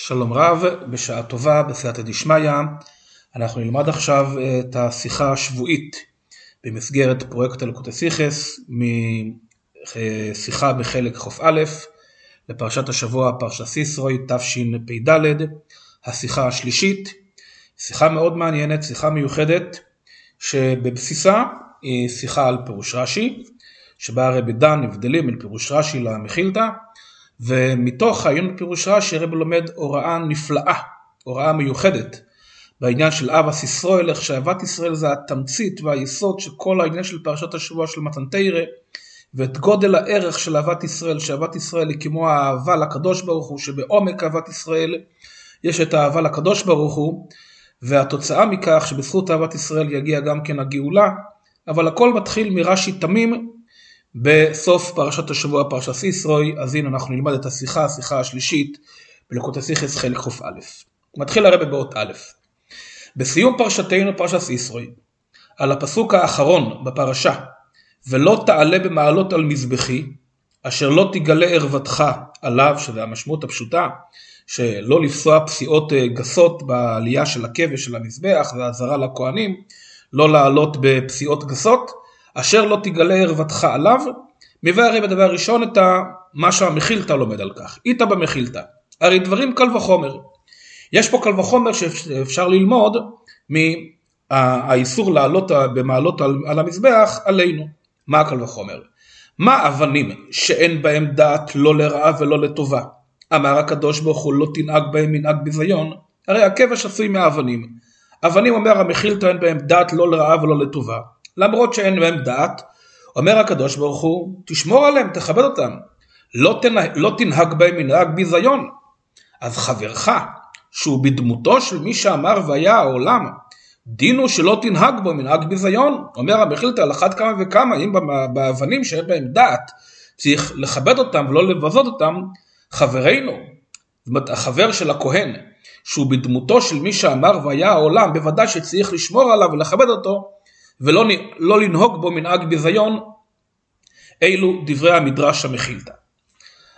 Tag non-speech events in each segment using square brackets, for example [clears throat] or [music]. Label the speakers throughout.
Speaker 1: שלום רב, בשעה טובה, בסייעתא דשמיא. אנחנו נלמד עכשיו את השיחה השבועית במסגרת פרויקט אלוקות הסיכס, משיחה בחלק כ"א לפרשת השבוע פרשת סיסרוי תשפ"ד, השיחה השלישית, שיחה מאוד מעניינת, שיחה מיוחדת, שבבסיסה היא שיחה על פירוש רש"י, שבה הרבי דן הבדלים בין פירוש רש"י למכילתא, ומתוך העיון בפירוש רש"י הרב לומד הוראה נפלאה, הוראה מיוחדת, בעניין של אבא ישראל, איך שאהבת ישראל זה התמצית והיסוד של כל העניין של פרשת השבוע של מתן תרא, ואת גודל הערך של אהבת ישראל, שאהבת ישראל היא כמו האהבה לקדוש ברוך הוא, שבעומק אהבת ישראל יש את האהבה לקדוש ברוך הוא, והתוצאה מכך שבזכות אהבת ישראל יגיע גם כן הגאולה, אבל הכל מתחיל מרש"י תמים, בסוף פרשת השבוע פרשת סיסרוי, אז הנה אנחנו נלמד את השיחה, השיחה השלישית בלקות הסיכס חלק קא. מתחיל הרבה באות א', בסיום פרשתנו פרשת סיסרוי, על הפסוק האחרון בפרשה, ולא תעלה במעלות על מזבחי, אשר לא תגלה ערוותך עליו, שזה המשמעות הפשוטה, שלא לפסוע פסיעות אה, גסות בעלייה של הכבש של המזבח והאזהרה לכהנים, לא לעלות בפסיעות גסות, אשר לא תגלה ערוותך עליו, מביא הרי בדבר הראשון את מה שהמכילתא לומד על כך. איתא במכילתא. הרי דברים קל וחומר. יש פה קל וחומר שאפשר ללמוד מהאיסור לעלות במעלות על, על המזבח עלינו. מה הקל וחומר? מה אבנים שאין בהם דעת לא לרעה ולא לטובה? אמר הקדוש ברוך הוא לא תנהג בהם מנהג ביזיון, הרי הכבש עשוי מאבנים. אבנים אומר המכילתא אין בהם דעת לא לרעה ולא לטובה. למרות שאין בהם דעת, אומר הקדוש ברוך הוא, תשמור עליהם, תכבד אותם, לא, תנהג, לא תנהג בהם מנהג ביזיון. אז חברך, שהוא בדמותו של מי שאמר והיה העולם, דין הוא שלא תנהג בו מנהג ביזיון. אומר המחילתא על אחת כמה וכמה, אם באבנים שאין בהם דעת, צריך לכבד אותם ולא לבזות אותם, חברינו, זאת אומרת החבר של הכהן, שהוא בדמותו של מי שאמר והיה העולם, בוודאי שצריך לשמור עליו ולכבד אותו, ולא לא לנהוג בו מנהג ביזיון, אלו דברי המדרש המכילתא.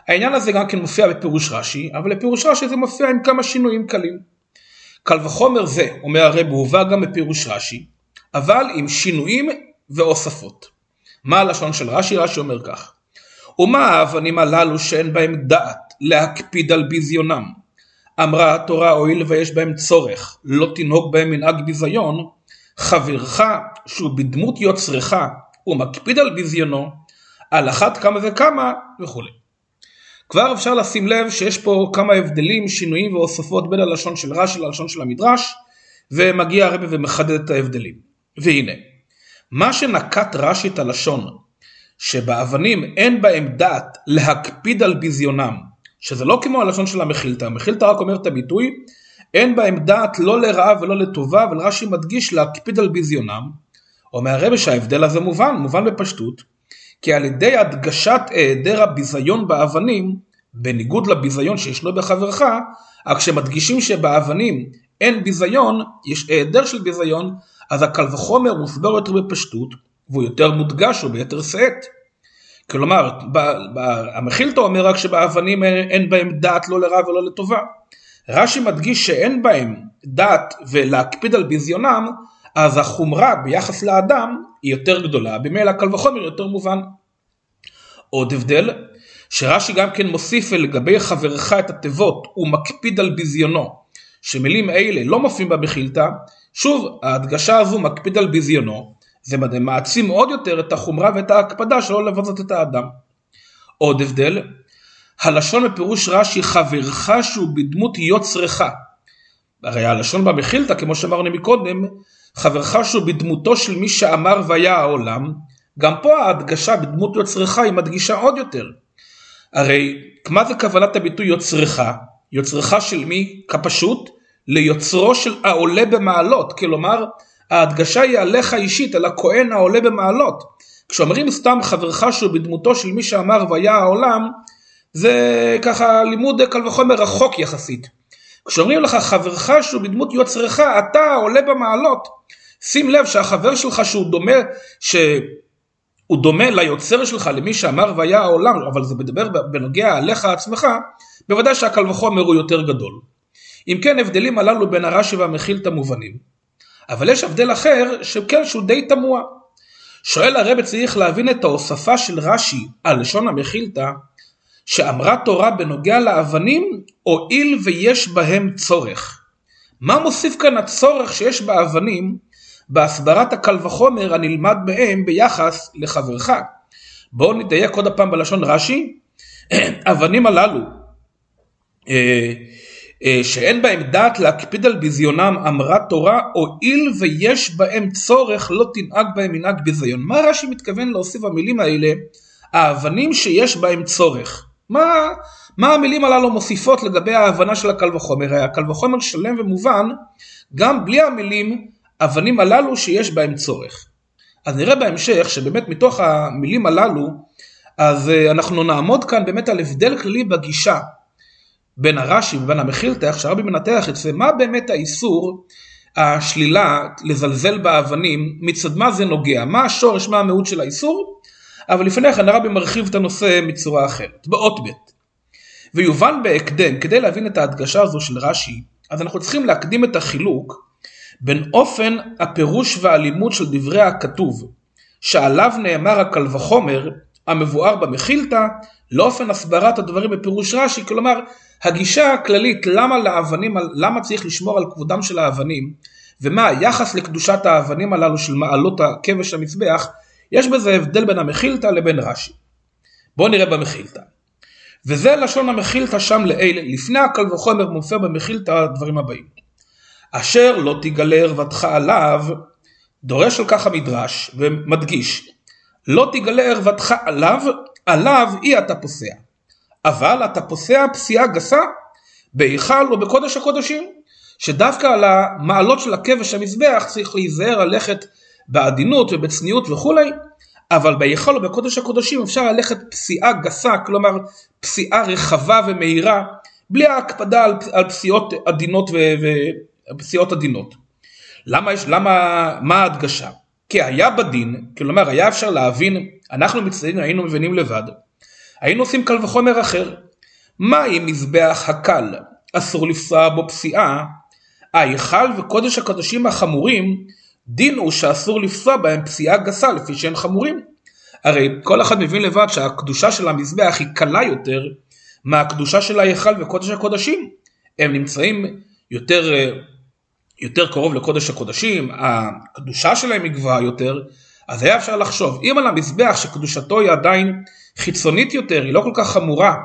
Speaker 1: העניין הזה גם כן מופיע בפירוש רש"י, אבל בפירוש רש"י זה מופיע עם כמה שינויים קלים. קל וחומר זה, אומר הרב, הובא גם בפירוש רש"י, אבל עם שינויים והוספות. מה הלשון של רש"י? רש"י אומר כך: ומה האבנים הללו שאין בהם דעת להקפיד על ביזיונם? אמרה התורה הואיל ויש בהם צורך, לא תנהוג בהם מנהג ביזיון, חברך שהוא בדמות יוצרך ומקפיד על ביזיונו, על אחת כמה וכמה וכולי. כבר אפשר לשים לב שיש פה כמה הבדלים, שינויים והוספות בין הלשון של רש"י ללשון של המדרש, ומגיע הרבי ומחדד את ההבדלים. והנה, מה שנקט רש"י את הלשון, שבאבנים אין בהם דעת להקפיד על ביזיונם, שזה לא כמו הלשון של המכילתא, המכילתא רק אומר את הביטוי, אין בהם דעת לא לרעה ולא לטובה, אבל רש"י מדגיש להקפיד על ביזיונם. אומר הרבי שההבדל הזה מובן, מובן בפשטות, כי על ידי הדגשת היעדר הביזיון באבנים, בניגוד לביזיון שישנו בחברך, רק כשמדגישים שבאבנים אין ביזיון, יש היעדר של ביזיון, אז הקל וחומר מוסבר יותר בפשטות, והוא יותר מודגש וביתר שאת. כלומר, המכילתא אומר רק שבאבנים אין בהם דעת לא לרע ולא לטובה. רש"י מדגיש שאין בהם דת ולהקפיד על ביזיונם, אז החומרה ביחס לאדם היא יותר גדולה, במילא קל וחומר יותר מובן. עוד הבדל, שרש"י גם כן מוסיף לגבי חברך את התיבות, הוא מקפיד על ביזיונו, שמילים אלה לא מופיעים במכילתא, שוב ההדגשה הזו מקפיד על ביזיונו, זה מעצים עוד יותר את החומרה ואת ההקפדה שלא לבזות את האדם. עוד הבדל, הלשון בפירוש רש"י חברך שהוא בדמות יוצרך. הרי הלשון במכילתא, כמו שאמרנו מקודם, חברך שהוא בדמותו של מי שאמר והיה העולם, גם פה ההדגשה בדמות יוצרך היא מדגישה עוד יותר. הרי מה זה כוונת הביטוי יוצרך? יוצרך של מי? כפשוט ליוצרו של העולה במעלות, כלומר ההדגשה היא עליך אישית, על הכהן העולה במעלות. כשאומרים סתם חברך שהוא בדמותו של מי שאמר והיה העולם, זה ככה לימוד קל וחומר רחוק יחסית. כשאומרים לך חברך שהוא בדמות יוצרך, אתה עולה במעלות. שים לב שהחבר שלך שהוא דומה, שהוא דומה ליוצר שלך, למי שאמר והיה העולם, אבל זה מדבר בנוגע עליך עצמך, בוודאי שהקל וחומר הוא יותר גדול. אם כן הבדלים הללו בין הרש"י והמכילתא מובנים. אבל יש הבדל אחר שכן שהוא די תמוה. שואל הרב צריך להבין את ההוספה של רש"י על לשון המכילתא שאמרה תורה בנוגע לאבנים הואיל ויש בהם צורך. מה מוסיף כאן הצורך שיש באבנים בהסברת הקל וחומר הנלמד מהם ביחס לחברך? בואו נדייק עוד הפעם בלשון רש"י. [clears throat] אבנים הללו אה, אה, שאין בהם דעת להקפיד על ביזיונם אמרה תורה הואיל ויש בהם צורך לא תנהג בהם מנהג ביזיון. מה רש"י מתכוון להוסיף במילים האלה? האבנים שיש בהם צורך. מה, מה המילים הללו מוסיפות לגבי ההבנה של הקל וחומר? הקל וחומר שלם ומובן גם בלי המילים אבנים הללו שיש בהם צורך. אז נראה בהמשך שבאמת מתוך המילים הללו אז אה, אנחנו נעמוד כאן באמת על הבדל כללי בגישה בין הרש"י ובין המכילתא, איך שהרבי מנתח את זה, מה באמת האיסור, השלילה, לזלזל באבנים, מצד מה זה נוגע, מה השורש, מה המהות של האיסור, אבל לפני כן הרבי מרחיב את הנושא מצורה אחרת, באות ב' ויובן בהקדם, כדי להבין את ההדגשה הזו של רש"י, אז אנחנו צריכים להקדים את החילוק בין אופן הפירוש והלימוד של דברי הכתוב, שעליו נאמר הקל וחומר, המבואר במכילתא, לאופן הסברת הדברים בפירוש רש"י, כלומר הגישה הכללית למה לאבנים, למה צריך לשמור על כבודם של האבנים ומה היחס לקדושת האבנים הללו של מעלות הכבש המזבח, יש בזה הבדל בין המכילתא לבין רש"י. בואו נראה במכילתא. וזה לשון המכילתא שם לאלה, לפני הקל וחומר מופיע במכילתא הדברים הבאים. אשר לא תגלה ערוותך עליו, דורש על כך המדרש ומדגיש, לא תגלה ערוותך עליו, עליו אי אתה פוסע. אבל אתה פוסע פסיעה גסה בהיכל או בקודש הקודשים, שדווקא על המעלות של הכבש המזבח צריך להיזהר ללכת בעדינות ובצניעות וכולי, אבל בהיכל או בקודש הקודשים אפשר ללכת פסיעה גסה, כלומר פסיעה רחבה ומהירה, בלי ההקפדה על, על פסיעות עדינות ופסיעות עדינות. למה יש, למה, מה ההדגשה? כי היה בדין, כלומר היה אפשר להבין, אנחנו מצטערים היינו מבינים לבד, היינו עושים קל וחומר אחר. מה אם מזבח הקל אסור לפסוע בו פסיעה? ההיכל וקודש הקודשים החמורים, דין הוא שאסור לפסוע בהם פסיעה גסה לפי שהם חמורים. הרי כל אחד מבין לבד שהקדושה של המזבח היא קלה יותר מהקדושה של ההיכל וקודש הקודשים. הם נמצאים יותר, יותר קרוב לקודש הקודשים, הקדושה שלהם היא גבוהה יותר, אז היה אפשר לחשוב, אם על המזבח שקדושתו היא עדיין חיצונית יותר, היא לא כל כך חמורה,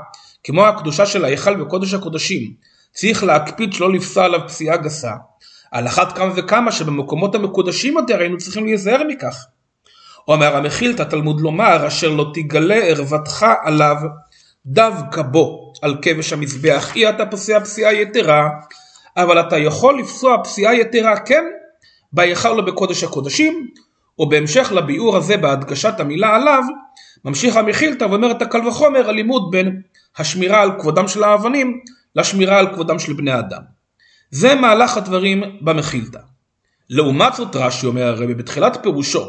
Speaker 1: כמו הקדושה של ההיכל וקודש הקודשים, צריך להקפיד שלא לפסוע עליו פסיעה גסה, על אחת כמה וכמה שבמקומות המקודשים יותר היינו צריכים להיזהר מכך. אומר המכיל את התלמוד לומר, אשר לא תגלה ערוותך עליו דווקא בו, על כבש המזבח, אי אתה פוסע פסיעה יתרה, אבל אתה יכול לפסוע פסיעה יתרה כן, בהיכל או בקודש הקודשים, ובהמשך לביאור הזה בהדגשת המילה עליו, ממשיך המכילתא ואומר את הקל וחומר הלימוד בין השמירה על כבודם של האבנים לשמירה על כבודם של בני אדם. זה מהלך הדברים במכילתא. לעומת זאת רש"י אומר הרבי בתחילת פירושו,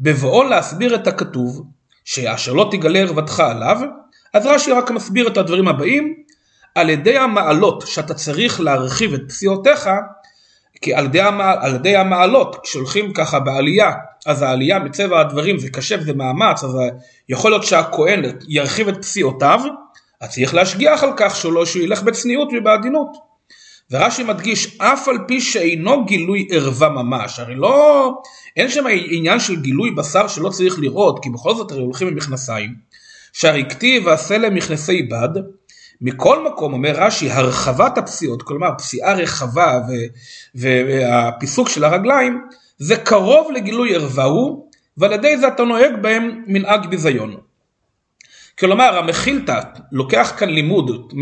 Speaker 1: בבואו להסביר את הכתוב, שאשר לא תגלה ערוותך עליו, אז רש"י רק מסביר את הדברים הבאים, על ידי המעלות שאתה צריך להרחיב את פסיעותיך, כי על ידי, המעל, על ידי המעלות, כשהולכים ככה בעלייה, אז העלייה מטבע הדברים זה קשה וזה מאמץ, אז יכול להיות שהכהן ירחיב את פסיעותיו, אז צריך להשגיח על כך שלא שהוא ילך בצניעות ובעדינות. ורש"י מדגיש, אף על פי שאינו גילוי ערווה ממש, הרי לא, אין שם עניין של גילוי בשר שלא צריך לראות, כי בכל זאת הרי הולכים עם מכנסיים, שהרי כתיב ועשה להם מכנסי בד, מכל מקום אומר רש"י הרחבת הפסיעות, כלומר פסיעה רחבה והפיסוק של הרגליים זה קרוב לגילוי ערווה הוא ועל ידי זה אתה נוהג בהם מנהג ביזיון. כלומר המכילתא לוקח כאן לימוד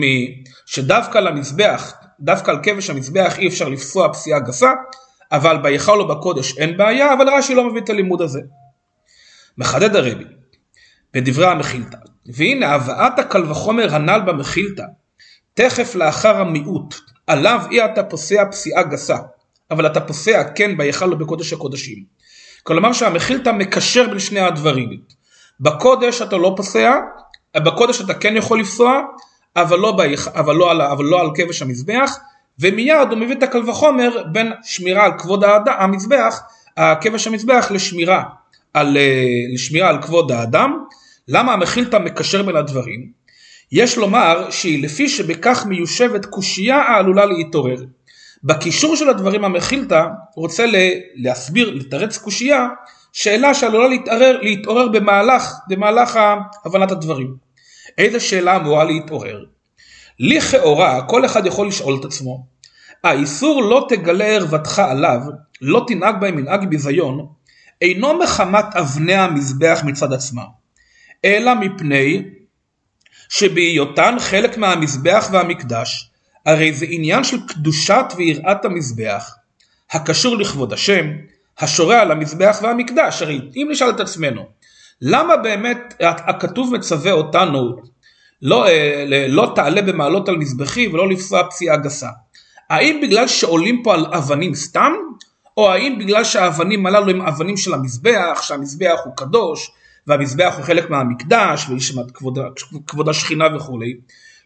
Speaker 1: שדווקא על המזבח, דווקא על כבש המזבח אי אפשר לפסוע פסיעה גסה אבל בהיכל או בקודש אין בעיה אבל רש"י לא מביא את הלימוד הזה. מחדד הרבי בדברי המכילתא והנה הבאת הקל וחומר הנ"ל במכילתא, תכף לאחר המיעוט, עליו אי אתה פוסע פסיעה גסה, אבל אתה פוסע כן בהיכל ובקודש הקודשים. כלומר שהמכילתא מקשר בין שני הדברים. בקודש אתה לא פוסע, בקודש אתה כן יכול לפסוע, אבל לא, בהיכ... אבל לא, על... אבל לא על כבש המזבח, ומיד הוא מביא את הקל וחומר בין שמירה על כבוד האד... המזבח, כבש המזבח לשמירה על, אה, לשמירה על כבוד האדם. למה המכילתא מקשר בין הדברים? יש לומר שהיא לפי שבכך מיושבת קושייה העלולה להתעורר. בקישור של הדברים המכילתא רוצה להסביר, לתרץ קושייה, שאלה שעלולה להתעורר, להתעורר במהלך, במהלך הבנת הדברים. איזה שאלה אמורה להתעורר? לכאורה כל אחד יכול לשאול את עצמו, האיסור לא תגלה ערוותך עליו, לא תנהג בהם מנהג ביזיון, אינו מחמת אבני המזבח מצד עצמם, אלא מפני שבהיותן חלק מהמזבח והמקדש, הרי זה עניין של קדושת ויראת המזבח, הקשור לכבוד השם, השורה על המזבח והמקדש, הרי אם נשאל את עצמנו, למה באמת הכתוב מצווה אותנו לא, אה, לא תעלה במעלות על מזבחי ולא לפסוע פסיעה גסה? האם בגלל שעולים פה על אבנים סתם, או האם בגלל שהאבנים הללו הם אבנים של המזבח, שהמזבח הוא קדוש, והמזבח הוא חלק מהמקדש, שם כבוד, כבוד השכינה וכולי.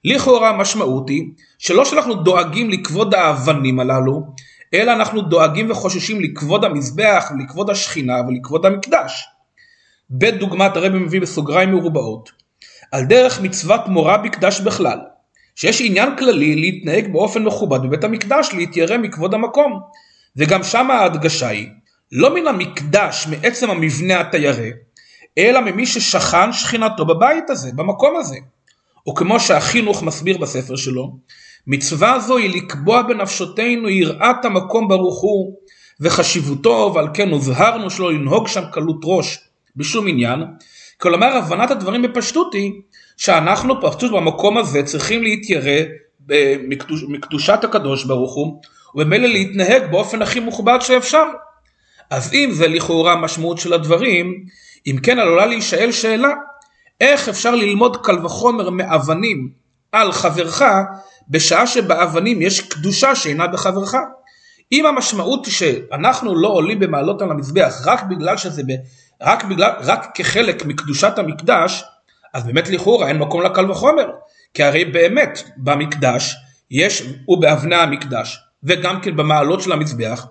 Speaker 1: לכאורה המשמעות היא שלא שאנחנו דואגים לכבוד האבנים הללו, אלא אנחנו דואגים וחוששים לכבוד המזבח, לכבוד השכינה ולכבוד המקדש. בדוגמת הרבי מביא בסוגריים מרובעות, על דרך מצוות מורה מקדש בכלל, שיש עניין כללי להתנהג באופן מכובד בבית המקדש, להתיירא מכבוד המקום. וגם שם ההדגשה היא, לא מן המקדש, מעצם המבנה התיירא, אלא ממי ששכן שכינתו בבית הזה, במקום הזה. או כמו שהחינוך מסביר בספר שלו, מצווה זו היא לקבוע בנפשותינו יראת המקום ברוך הוא וחשיבותו ועל כן הוזהרנו שלא לנהוג שם קלות ראש בשום עניין. כלומר הבנת הדברים בפשטות היא שאנחנו פשוט במקום הזה צריכים להתיירא מקדוש, מקדושת הקדוש ברוך הוא וממילא להתנהג באופן הכי מוכבד שאפשר. אז אם זה לכאורה המשמעות של הדברים, אם כן עלולה להישאל שאלה, איך אפשר ללמוד קל וחומר מאבנים על חברך בשעה שבאבנים יש קדושה שאינה בחברך? אם המשמעות היא שאנחנו לא עולים במעלות על המזבח רק בגלל שזה, רק, בגלל, רק כחלק מקדושת המקדש, אז באמת לכאורה אין מקום לקל וחומר. כי הרי באמת במקדש יש, ובאבני המקדש, וגם כן במעלות של המזבח,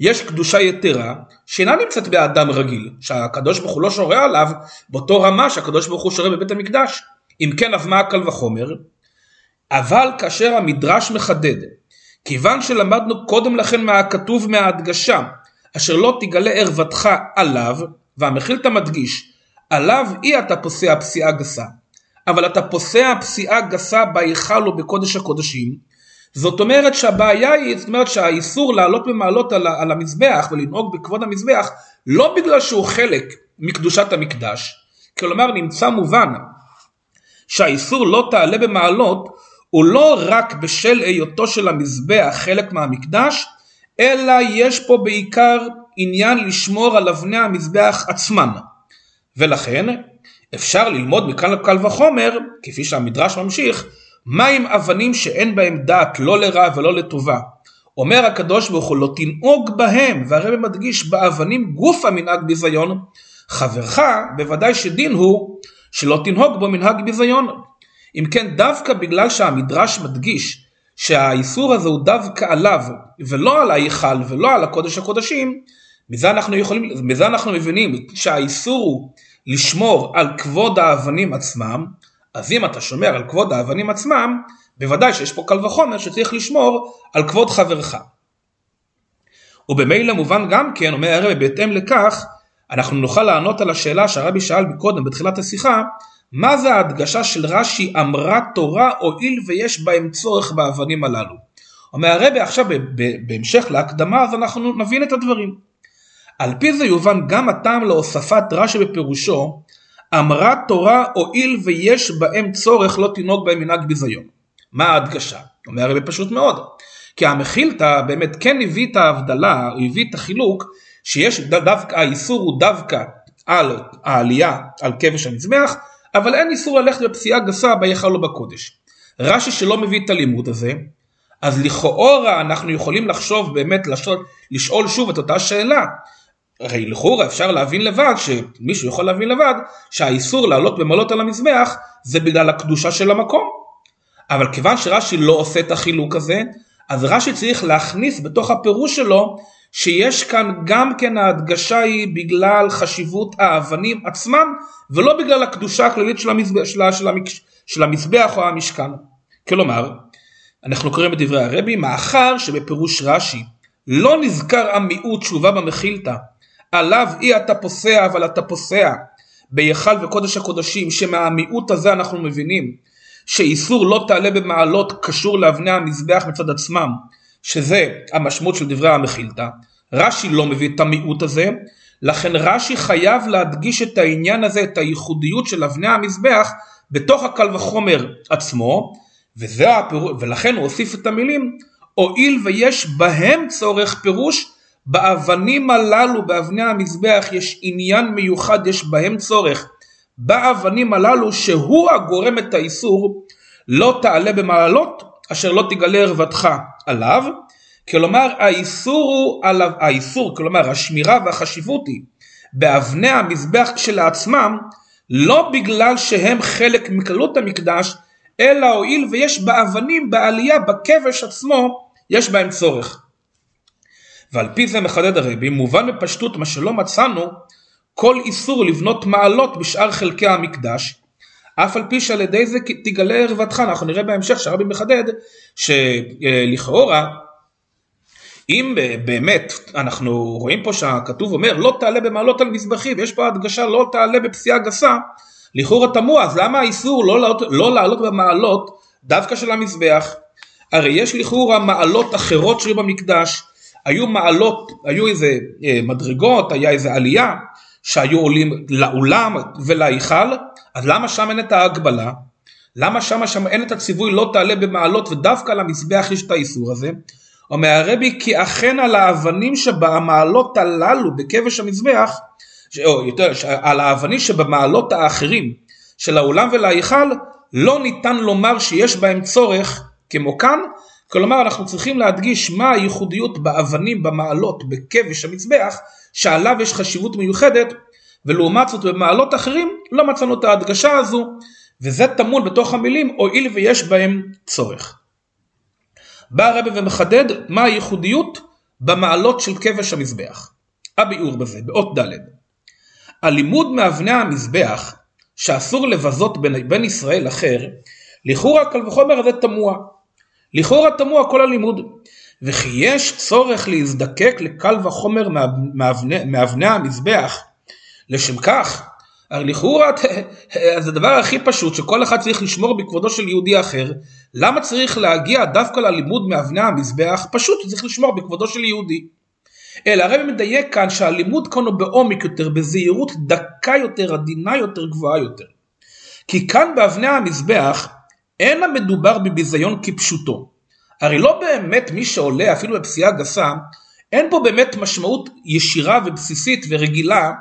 Speaker 1: יש קדושה יתרה שאינה נמצאת באדם רגיל, שהקדוש ברוך הוא לא שורה עליו באותו רמה שהקדוש ברוך הוא שורה בבית המקדש. אם כן, אז מה הקל וחומר? אבל כאשר המדרש מחדד, כיוון שלמדנו קודם לכן מהכתוב מההדגשה, אשר לא תגלה ערוותך עליו, והמחילתא מדגיש, עליו אי אתה פוסע פסיעה גסה, אבל אתה פוסע פסיעה גסה בהיכל או בקודש הקודשים, זאת אומרת שהבעיה היא, זאת אומרת שהאיסור לעלות במעלות על, על המזבח ולנהוג בכבוד המזבח לא בגלל שהוא חלק מקדושת המקדש, כלומר נמצא מובן שהאיסור לא תעלה במעלות הוא לא רק בשל היותו של המזבח חלק מהמקדש, אלא יש פה בעיקר עניין לשמור על אבני המזבח עצמן. ולכן אפשר ללמוד מכאן קל וחומר, כפי שהמדרש ממשיך, עם אבנים שאין בהם דעת לא לרע ולא לטובה. אומר הקדוש ברוך הוא לא תנהוג בהם, והרבא מדגיש באבנים גוף המנהג ביזיון, חברך בוודאי שדין הוא שלא תנהוג בו מנהג ביזיון. אם כן דווקא בגלל שהמדרש מדגיש שהאיסור הזה הוא דווקא עליו ולא על ההיכל ולא על הקודש הקודשים, מזה אנחנו, יכולים, מזה אנחנו מבינים שהאיסור הוא לשמור על כבוד האבנים עצמם, אז אם אתה שומר על כבוד האבנים עצמם, בוודאי שיש פה קל וחומר שצריך לשמור על כבוד חברך. ובמילא מובן גם כן, אומר הרבי, בהתאם לכך, אנחנו נוכל לענות על השאלה שהרבי שאל מקודם בתחילת השיחה, מה זה ההדגשה של רש"י אמרה תורה הואיל ויש בהם צורך באבנים הללו. אומר הרבי עכשיו בהמשך להקדמה אז אנחנו נבין את הדברים. על פי זה יובן גם הטעם להוספת רש"י בפירושו אמרה תורה הואיל ויש בהם צורך לא תנהוג בהם מנהג ביזיון. מה ההדגשה? אומר הרבי פשוט מאוד. כי המכילתא באמת כן הביא את ההבדלה, הביא את החילוק, שיש דווקא, האיסור הוא דווקא על העלייה על כבש המזבח, אבל אין איסור ללכת בפסיעה גסה בהיכל או בקודש. רש"י שלא מביא את הלימוד הזה, אז לכאורה אנחנו יכולים לחשוב באמת, לשאול, לשאול שוב את אותה שאלה, הרי לכאורה אפשר להבין לבד, שמישהו יכול להבין לבד, שהאיסור לעלות במעלות על המזבח זה בגלל הקדושה של המקום. אבל כיוון שרש"י לא עושה את החילוק הזה, אז רש"י צריך להכניס בתוך הפירוש שלו שיש כאן גם כן ההדגשה היא בגלל חשיבות האבנים עצמם ולא בגלל הקדושה הכללית של המזבח, של, של, של המזבח או המשכן. כלומר, אנחנו קוראים את דברי הרבי, מאחר שבפירוש רש"י לא נזכר המיעוט שהובא במחילתא, עליו אי אתה פוסע אבל אתה פוסע. בהיכל וקודש הקודשים, שמהמיעוט הזה אנחנו מבינים שאיסור לא תעלה במעלות קשור לאבני המזבח מצד עצמם, שזה המשמעות של דברי המחילתא, רש"י לא מביא את המיעוט הזה, לכן רש"י חייב להדגיש את העניין הזה, את הייחודיות של אבני המזבח בתוך הקל וחומר עצמו, וזה ולכן הוא הוסיף את המילים, הואיל ויש בהם צורך פירוש, באבנים הללו, באבני המזבח, יש עניין מיוחד, יש בהם צורך. באבנים הללו שהוא הגורם את האיסור, לא תעלה במעלות, אשר לא תגלה ערוותך עליו. כלומר האיסור הוא עליו, האיסור, כלומר השמירה והחשיבות היא באבני המזבח כשלעצמם, לא בגלל שהם חלק מכללות המקדש, אלא הואיל ויש באבנים בעלייה בכבש עצמו יש בהם צורך. ועל פי זה מחדד הרבי מובן בפשטות מה שלא מצאנו כל איסור לבנות מעלות בשאר חלקי המקדש אף על פי שעל ידי זה תגלה ערוותך אנחנו נראה בהמשך שהרבי מחדד שלכאורה אם באמת אנחנו רואים פה שהכתוב אומר לא תעלה במעלות על מזבחי ויש פה הדגשה לא תעלה בפסיעה גסה לכאורה תמוה, אז למה האיסור לא לעלות, לא לעלות במעלות דווקא של המזבח? הרי יש לכאורה מעלות אחרות שהיו במקדש, היו מעלות, היו איזה אה, מדרגות, היה איזה עלייה שהיו עולים לאולם ולהיכל, אז למה שם אין את ההגבלה? למה שם, שם אין את הציווי לא תעלה במעלות ודווקא על המזבח יש את האיסור הזה? אומר הרבי כי אכן על האבנים שבמעלות הללו בכבש המזבח או יותר, על האבנים שבמעלות האחרים של האולם ולהיכל לא ניתן לומר שיש בהם צורך כמו כאן, כלומר אנחנו צריכים להדגיש מה הייחודיות באבנים במעלות בכבש המזבח שעליו יש חשיבות מיוחדת ולעומת זאת במעלות אחרים לא מצאנו את ההדגשה הזו וזה טמון בתוך המילים הואיל ויש בהם צורך. בא הרבי ומחדד מה הייחודיות במעלות של כבש המזבח. הביאור בזה באות ד' הלימוד מאבני המזבח שאסור לבזות בין, בין ישראל אחר, לכאורה קל וחומר הזה תמוה. לכאורה תמוה כל הלימוד. וכי יש צורך להזדקק לקל וחומר מאבני, מאבני המזבח, לשם כך, הרי לכאורה [laughs] זה הדבר הכי פשוט שכל אחד צריך לשמור בכבודו של יהודי אחר, למה צריך להגיע דווקא ללימוד מאבני המזבח? פשוט צריך לשמור בכבודו של יהודי. אלא הרב מדייק כאן שהלימוד כאן הוא בעומק יותר, בזהירות דקה יותר, עדינה יותר, גבוהה יותר. כי כאן באבני המזבח אין המדובר בביזיון כפשוטו. הרי לא באמת מי שעולה אפילו בפסיעה גסה, אין פה באמת משמעות ישירה ובסיסית ורגילה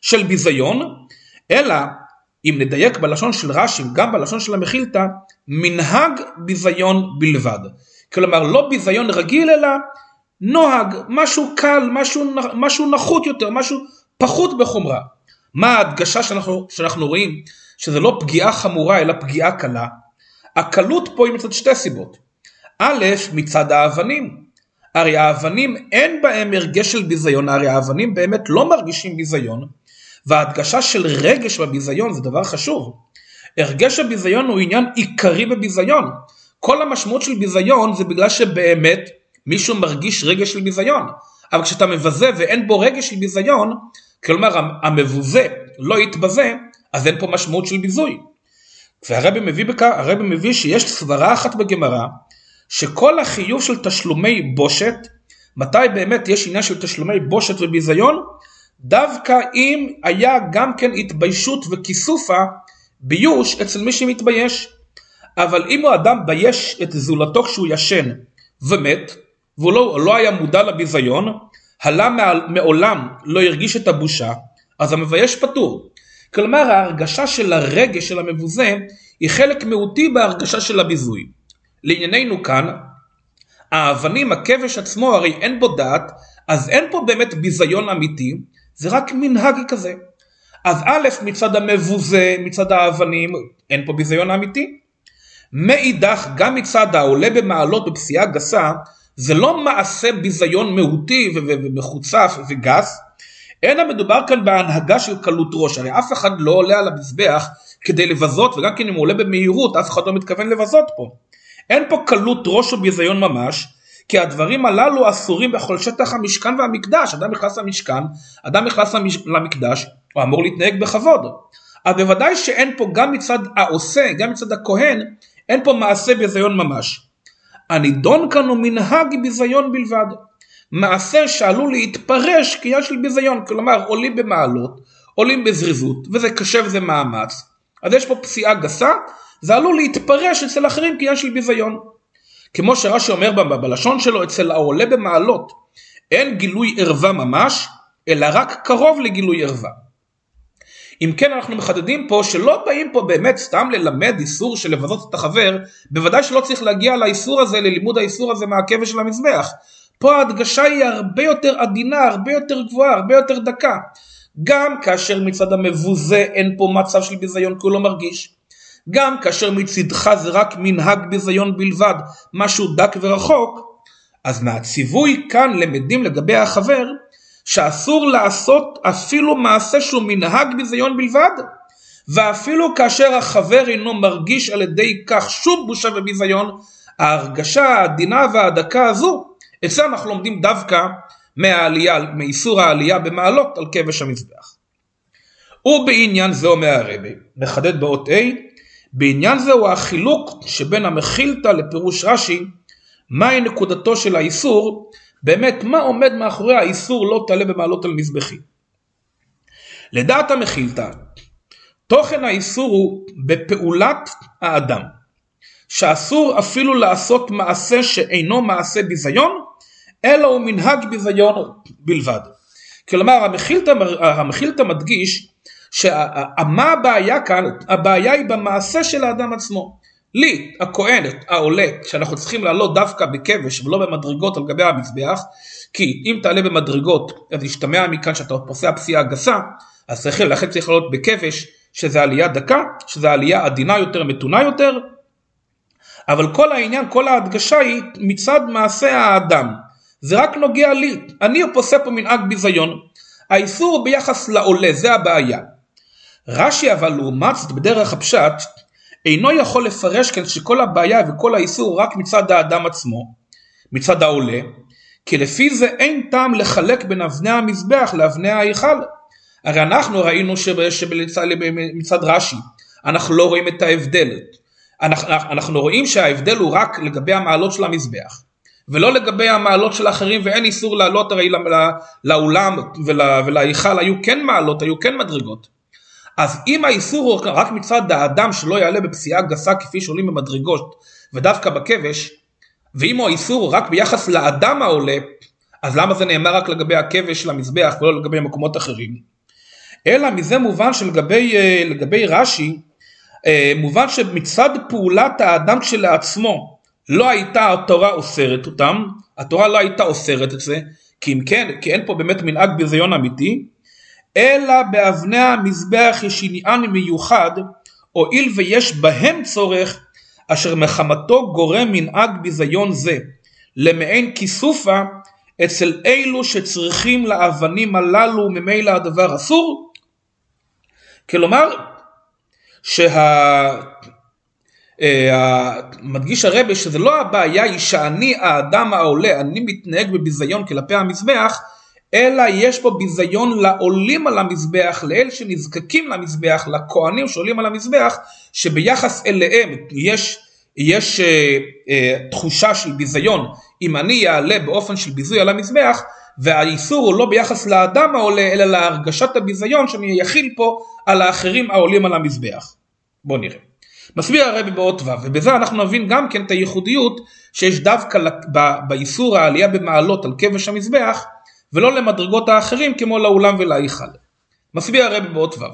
Speaker 1: של ביזיון, אלא אם נדייק בלשון של רש"י, גם בלשון של המחילתא, מנהג ביזיון בלבד. כלומר לא ביזיון רגיל אלא נוהג, משהו קל, משהו, משהו נחות יותר, משהו פחות בחומרה. מה ההדגשה שאנחנו, שאנחנו רואים שזה לא פגיעה חמורה אלא פגיעה קלה? הקלות פה היא מצד שתי סיבות. א', מצד האבנים. הרי האבנים אין בהם הרגש של ביזיון, הרי האבנים באמת לא מרגישים ביזיון, וההדגשה של רגש בביזיון זה דבר חשוב. הרגש הביזיון הוא עניין עיקרי בביזיון. כל המשמעות של ביזיון זה בגלל שבאמת מישהו מרגיש רגש של ביזיון. אבל כשאתה מבזה ואין בו רגש של ביזיון, כלומר המבוזה לא יתבזה, אז אין פה משמעות של ביזוי. והרבי מביא בכך, הרבי מביא שיש סברה אחת בגמרא, שכל החיוב של תשלומי בושת, מתי באמת יש עניין של תשלומי בושת וביזיון? דווקא אם היה גם כן התביישות וכיסופה ביוש אצל מי שמתבייש. אבל אם הוא אדם בייש את זולתו כשהוא ישן ומת, והוא לא, לא היה מודע לביזיון, הלה מעולם לא הרגיש את הבושה, אז המבייש פטור. כלומר ההרגשה של הרגש של המבוזה היא חלק מהותי בהרגשה של הביזוי. לענייננו כאן, האבנים, הכבש עצמו הרי אין בו דעת, אז אין פה באמת ביזיון אמיתי, זה רק מנהג כזה. אז א', מצד המבוזה, מצד האבנים, אין פה ביזיון אמיתי. מאידך גם מצד העולה במעלות בפסיעה גסה זה לא מעשה ביזיון מהותי ומחוצף וגס, אלא מדובר כאן בהנהגה של קלות ראש, הרי אף אחד לא עולה על המזבח כדי לבזות וגם כן אם הוא עולה במהירות אף אחד לא מתכוון לבזות פה. אין פה קלות ראש או ביזיון ממש, כי הדברים הללו אסורים בכל שטח המשכן והמקדש, אדם נכנס למשכן, אדם נכנס למקדש, הוא אמור להתנהג בכבוד. אז בוודאי שאין פה גם מצד העושה, גם מצד הכהן, אין פה מעשה ביזיון ממש. הנידון כאן הוא מנהג ביזיון בלבד. מעשה שעלול להתפרש כעניין של ביזיון, כלומר עולים במעלות, עולים בזריזות, וזה קשה וזה מאמץ. אז יש פה פסיעה גסה, זה עלול להתפרש אצל אחרים כעניין של ביזיון. כמו שרש"י אומר בלשון שלו, אצל העולה במעלות אין גילוי ערווה ממש, אלא רק קרוב לגילוי ערווה. אם כן אנחנו מחדדים פה שלא באים פה באמת סתם ללמד איסור של לבזות את החבר, בוודאי שלא צריך להגיע לאיסור הזה, ללימוד האיסור הזה מהכבש של המזבח. פה ההדגשה היא הרבה יותר עדינה, הרבה יותר גבוהה, הרבה יותר דקה. גם כאשר מצד המבוזה אין פה מצב של ביזיון כי הוא לא מרגיש. גם כאשר מצדך זה רק מנהג ביזיון בלבד, משהו דק ורחוק, אז מהציווי כאן למדים לגבי החבר, שאסור לעשות אפילו מעשה שהוא מנהג ביזיון בלבד, ואפילו כאשר החבר אינו מרגיש על ידי כך שום בושה וביזיון, ההרגשה העדינה והדקה הזו, את אנחנו לומדים דווקא מהעלייה, מאיסור העלייה במעלות על כבש המזבח. ובעניין זה אומר הרבי, מחדד באות A, בעניין זה הוא החילוק שבין המחילתא לפירוש רש"י, מהי נקודתו של האיסור, באמת מה עומד מאחורי האיסור לא תעלה במעלות על מזבחי. לדעת המחילתא, תוכן האיסור הוא בפעולת האדם, שאסור אפילו לעשות מעשה שאינו מעשה ביזיון, אלא הוא מנהג ביזיון בלבד. כלומר המחילתא, המחילתא מדגיש שמה הבעיה כאן? הבעיה היא במעשה של האדם עצמו. לי, הכהנת, העולה, שאנחנו צריכים לעלות דווקא בכבש ולא במדרגות על גבי המזבח, כי אם תעלה במדרגות, אז ישתמע מכאן שאתה פוסע פסיעה גסה, אז צריך, לכן צריך לעלות בכבש, שזה עלייה דקה, שזה עלייה עדינה יותר, מתונה יותר, אבל כל העניין, כל ההדגשה היא מצד מעשה האדם. זה רק נוגע לי, אני פוסע פה מנהג ביזיון. האיסור הוא ביחס לעולה, זה הבעיה. רש"י אבל לעומת זאת בדרך הפשט, אינו יכול לפרש כאן שכל הבעיה וכל האיסור רק מצד האדם עצמו, מצד העולה, כי לפי זה אין טעם לחלק בין אבני המזבח לאבני ההיכל. הרי אנחנו ראינו שמצד רש"י, אנחנו לא רואים את ההבדל. אנחנו, אנחנו רואים שההבדל הוא רק לגבי המעלות של המזבח, ולא לגבי המעלות של האחרים, ואין איסור לעלות הרי לאולם ולהיכל, היו כן מעלות, היו כן מדרגות. אז אם האיסור הוא רק מצד האדם שלא יעלה בפסיעה גסה כפי שעולים במדרגות ודווקא בכבש, ואם האיסור רק ביחס לאדם העולה, אז למה זה נאמר רק לגבי הכבש של המזבח ולא לגבי מקומות אחרים? אלא מזה מובן שלגבי אה, רש"י, אה, מובן שמצד פעולת האדם כשלעצמו לא הייתה התורה אוסרת אותם, התורה לא הייתה אוסרת את זה, כי אם כן, כי אין פה באמת מנהג ביזיון אמיתי, אלא באבני המזבח יש עניין מיוחד, הואיל ויש בהם צורך, אשר מחמתו גורם מנהג ביזיון זה, למעין כיסופה אצל אלו שצריכים לאבנים הללו ממילא הדבר אסור. כלומר, שה... אה, מדגיש הרבה שזה לא הבעיה היא שאני האדם העולה, אני מתנהג בביזיון כלפי המזבח, אלא יש פה ביזיון לעולים על המזבח, לאלה שנזקקים למזבח, לכהנים שעולים על המזבח, שביחס אליהם יש, יש אה, אה, תחושה של ביזיון, אם אני אעלה באופן של ביזוי על המזבח, והאיסור הוא לא ביחס לאדם העולה, אלא להרגשת הביזיון שאני יכיל פה על האחרים העולים על המזבח. בואו נראה. מסביר הרבי באות ו', ובזה אנחנו נבין גם כן את הייחודיות שיש דווקא באיסור העלייה במעלות על כבש המזבח, ולא למדרגות האחרים כמו לאולם ולהיכל. מסביר הרבי באות ו'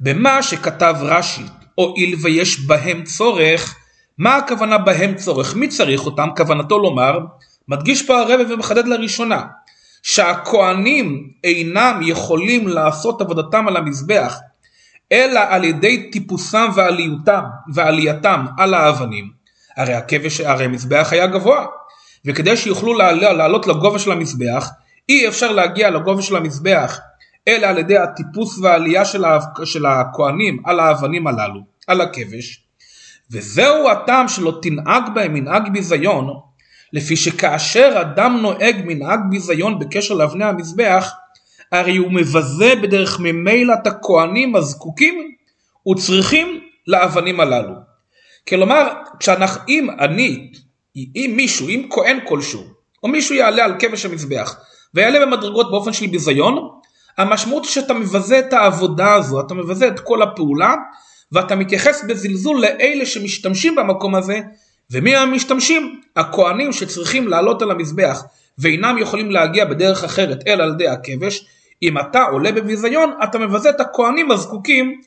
Speaker 1: במה שכתב רש"י, הואיל ויש בהם צורך, מה הכוונה בהם צורך? מי צריך אותם? כוונתו לומר, מדגיש פה הרבי ומחדד לראשונה, שהכהנים אינם יכולים לעשות עבודתם על המזבח, אלא על ידי טיפוסם ועלייתם, ועלייתם על האבנים, הרי הכבש, הרי המזבח היה גבוה, וכדי שיוכלו לעלות, לגובה של המזבח, אי אפשר להגיע לגובה של המזבח אלא על ידי הטיפוס והעלייה של, ה, של הכהנים על האבנים הללו, על הכבש, וזהו הטעם שלא תנהג בהם מנהג ביזיון, לפי שכאשר אדם נוהג מנהג ביזיון בקשר לאבני המזבח, הרי הוא מבזה בדרך ממילא את הכהנים הזקוקים וצריכים לאבנים הללו. כלומר, כשאנחנו, אם אני, אם מישהו, אם כהן כלשהו, או מישהו יעלה על כבש המזבח ויעלה במדרגות באופן של ביזיון, המשמעות שאתה מבזה את העבודה הזו, אתה מבזה את כל הפעולה ואתה מתייחס בזלזול לאלה שמשתמשים במקום הזה ומי המשתמשים? הכהנים שצריכים לעלות על המזבח ואינם יכולים להגיע בדרך אחרת אלא על ידי הכבש אם אתה עולה בביזיון אתה מבזה את הכהנים הזקוקים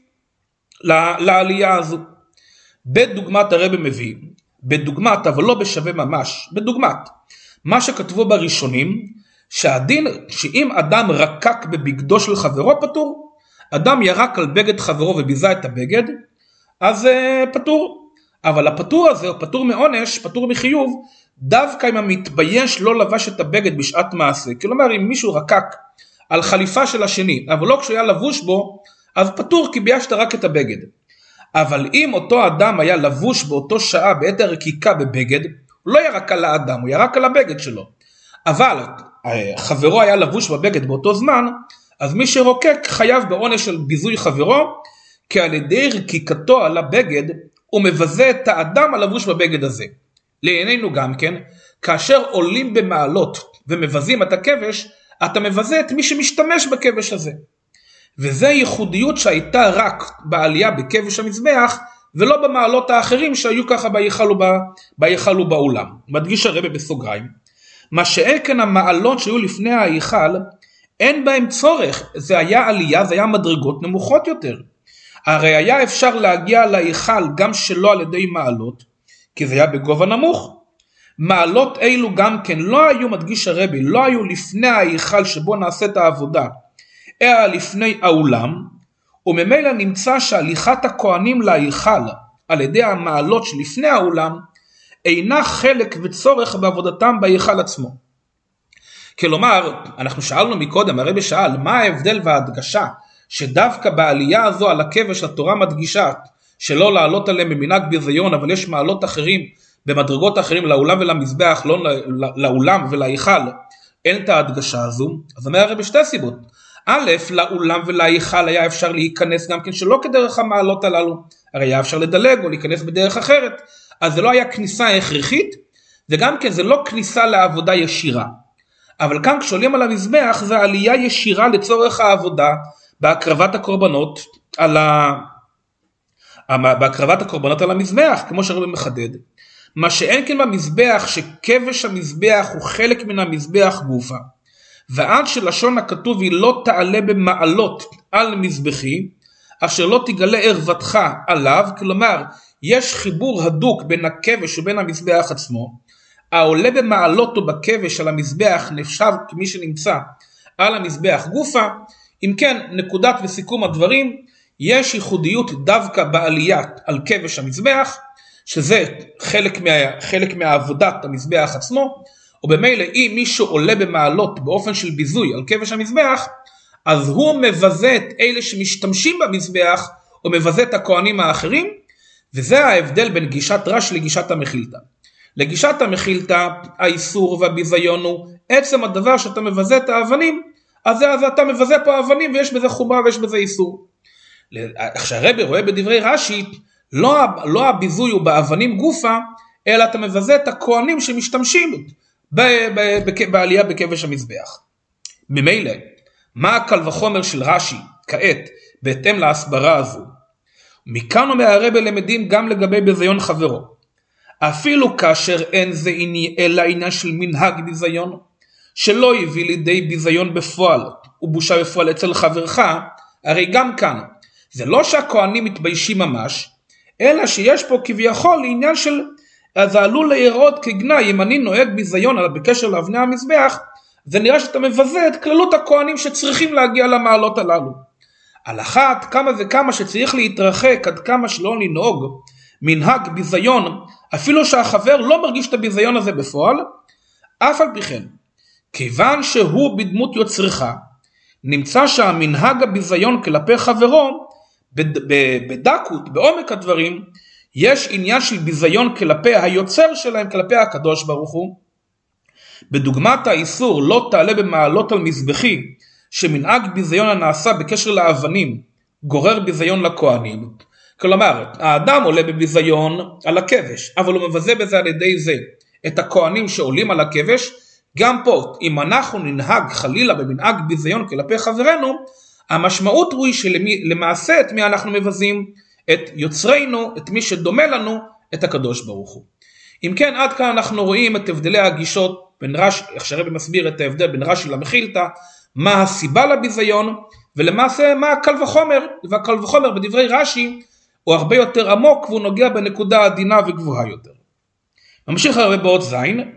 Speaker 1: לעלייה הזו. בדוגמת הרבי מביא, בדוגמת אבל לא בשווה ממש, בדוגמת מה שכתבו בראשונים שהדין שאם אדם רקק בבגדו של חברו פטור, אדם ירק על בגד חברו וביזה את הבגד, אז uh, פטור. אבל הפטור הזה, הוא פטור מעונש, פטור מחיוב, דווקא אם המתבייש לא לבש את הבגד בשעת מעשה. כלומר, אם מישהו רקק על חליפה של השני, אבל לא כשהוא היה לבוש בו, אז פטור כי ביישת רק את הבגד. אבל אם אותו אדם היה לבוש באותו שעה בעת הרקיקה בבגד, הוא לא ירק על האדם, הוא ירק על הבגד שלו. אבל חברו היה לבוש בבגד באותו זמן, אז מי שרוקק חייב בעונש של ביזוי חברו, כי על ידי רקיקתו על הבגד הוא מבזה את האדם הלבוש בבגד הזה. לעינינו גם כן, כאשר עולים במעלות ומבזים את הכבש, אתה מבזה את מי שמשתמש בכבש הזה. וזה ייחודיות שהייתה רק בעלייה בכבש המזבח, ולא במעלות האחרים שהיו ככה בהיכל ובאולם. מדגיש הרבה בסוגריים. מה שאין כן המעלות שהיו לפני ההיכל, אין בהם צורך, זה היה עלייה, זה היה מדרגות נמוכות יותר. הרי היה אפשר להגיע להיכל גם שלא על ידי מעלות, כי זה היה בגובה נמוך. מעלות אלו גם כן לא היו, מדגיש הרבי, לא היו לפני ההיכל שבו נעשית העבודה, אלא לפני האולם, וממילא נמצא שהליכת הכהנים להיכל על ידי המעלות שלפני האולם, אינה חלק וצורך בעבודתם בהיכל עצמו. כלומר, אנחנו שאלנו מקודם, הרבי שאל, מה ההבדל וההדגשה שדווקא בעלייה הזו על הכבש התורה מדגישה שלא לעלות עליהם במנהג ביזיון, אבל יש מעלות אחרים במדרגות אחרים לאולם ולמזבח, לא לאולם ולהיכל, אין את ההדגשה הזו, אז אומר הרבי שתי סיבות. א', לאולם ולהיכל היה אפשר להיכנס גם כן שלא כדרך המעלות הללו, הרי היה אפשר לדלג או להיכנס בדרך אחרת, אז זה לא היה כניסה הכרחית, וגם כן זה לא כניסה לעבודה ישירה. אבל כאן כשעולים על המזבח זה עלייה ישירה לצורך העבודה בהקרבת הקורבנות על ה... בהקרבת הקורבנות על המזבח, כמו שהרבי מחדד. מה שאין כן במזבח, שכבש המזבח הוא חלק מן המזבח גופה. ועד שלשון הכתוב היא לא תעלה במעלות על מזבחי, אשר לא תגלה ערוותך עליו, כלומר יש חיבור הדוק בין הכבש ובין המזבח עצמו, העולה במעלות או בכבש על המזבח נחשב כמי שנמצא על המזבח גופה, אם כן נקודת וסיכום הדברים, יש ייחודיות דווקא בעלייה על כבש המזבח, שזה חלק, מה, חלק מהעבודת המזבח עצמו, או במילא אם מישהו עולה במעלות באופן של ביזוי על כבש המזבח, אז הוא מבזה את אלה שמשתמשים במזבח, או מבזה את הכהנים האחרים, וזה ההבדל בין גישת רש לגישת המחילתא. לגישת המחילתא האיסור והביזיון הוא עצם הדבר שאתה מבזה את האבנים, אז, אז אתה מבזה פה אבנים ויש בזה חומרה ויש בזה איסור. איך שהרבי רואה בדברי רש"י, לא, לא הביזוי הוא באבנים גופה, אלא אתה מבזה את הכהנים שמשתמשים ב, ב, ב, בעלייה בכבש המזבח. ממילא, מה הקל וחומר של רש"י כעת בהתאם להסברה הזו? מכאן אומר הרבי למדים גם לגבי ביזיון חברו. אפילו כאשר אין זה אלא עניין של מנהג ביזיון, שלא הביא לידי ביזיון בפועל ובושה בפועל אצל חברך, הרי גם כאן, זה לא שהכהנים מתביישים ממש, אלא שיש פה כביכול עניין של, זה עלול להיראות כגנאי, אם אני נוהג ביזיון בקשר לאבני המזבח, זה נראה שאתה מבזה את כללות הכהנים שצריכים להגיע למעלות הללו. על אחת כמה וכמה שצריך להתרחק עד כמה שלא לנהוג מנהג ביזיון, אפילו שהחבר לא מרגיש את הביזיון הזה בפועל, אף על פי כן, כיוון שהוא בדמות יוצרך, נמצא שהמנהג הביזיון כלפי חברו, בדקות, בעומק הדברים, יש עניין של ביזיון כלפי היוצר שלהם, כלפי הקדוש ברוך הוא. בדוגמת האיסור לא תעלה במעלות על מזבחי, שמנהג ביזיון הנעשה בקשר לאבנים גורר ביזיון לכהנים. כלומר, האדם עולה בביזיון על הכבש, אבל הוא מבזה בזה על ידי זה את הכהנים שעולים על הכבש. גם פה, אם אנחנו ננהג חלילה במנהג ביזיון כלפי חברינו, המשמעות הוא שלמעשה את מי אנחנו מבזים? את יוצרינו, את מי שדומה לנו, את הקדוש ברוך הוא. אם כן, עד כאן אנחנו רואים את הבדלי הגישות בין רש"י, איך שהרבי מסביר את ההבדל בין רש"י למחילתא, מה הסיבה לביזיון, ולמעשה מה הקל וחומר, והקל וחומר בדברי רש"י הוא הרבה יותר עמוק והוא נוגע בנקודה עדינה וגבוהה יותר. ממשיך הרבה באות זין,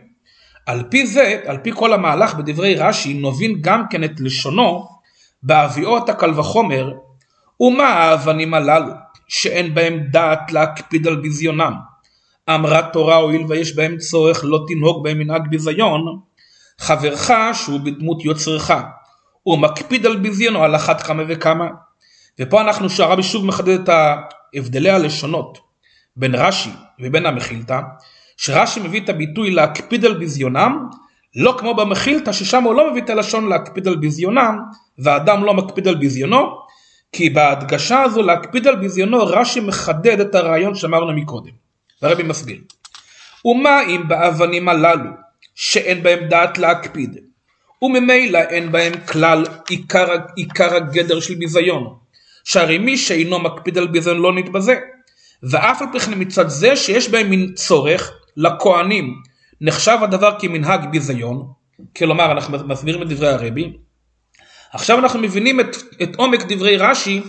Speaker 1: על פי זה, על פי כל המהלך בדברי רש"י, נובין גם כן את לשונו בהביאו את הקל וחומר, ומה האבנים הללו, שאין בהם דעת להקפיד על ביזיונם. אמרה תורה הואיל ויש בהם צורך לא תנהוג בהם מנהג ביזיון, חברך שהוא בדמות יוצרך, הוא מקפיד על ביזיונו על אחת כמה וכמה. ופה אנחנו, שהרבי שוב מחדד את הבדלי הלשונות בין רש"י ובין המחילתא, שרש"י מביא את הביטוי להקפיד על ביזיונם, לא כמו במחילתא ששם הוא לא מביא את הלשון להקפיד על ביזיונם, והאדם לא מקפיד על ביזיונו, כי בהדגשה הזו להקפיד על ביזיונו רש"י מחדד את הרעיון שאמרנו מקודם. והרבי מסביר. ומה אם באבנים הללו שאין בהם דעת להקפיד, וממילא אין בהם כלל עיקר, עיקר הגדר של ביזיון, שהרי מי שאינו מקפיד על ביזיון לא נתבזה, ואף על פי כן מצד זה שיש בהם מין צורך לכהנים נחשב הדבר כמנהג ביזיון, כלומר אנחנו מסבירים את דברי הרבי, עכשיו אנחנו מבינים את, את עומק דברי רש"י,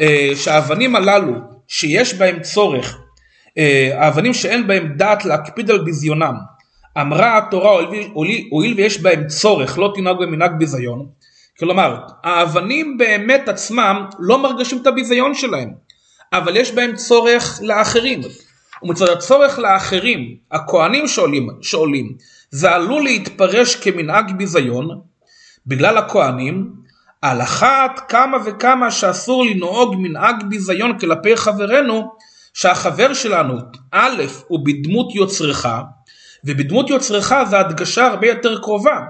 Speaker 1: אה, שהאבנים הללו שיש בהם צורך, אה, האבנים שאין בהם דעת להקפיד על ביזיונם, אמרה התורה הואיל ויש בהם צורך לא תנהג במנהג ביזיון, כלומר האבנים באמת עצמם לא מרגשים את הביזיון שלהם, אבל יש בהם צורך לאחרים. ומצד הצורך לאחרים, הכהנים שעולים, שעולים, זה עלול להתפרש כמנהג ביזיון, בגלל הכהנים, על אחת כמה וכמה שאסור לנהוג מנהג ביזיון כלפי חברנו, שהחבר שלנו, א', הוא בדמות יוצרך, ובדמות יוצרך זה הדגשה הרבה יותר קרובה.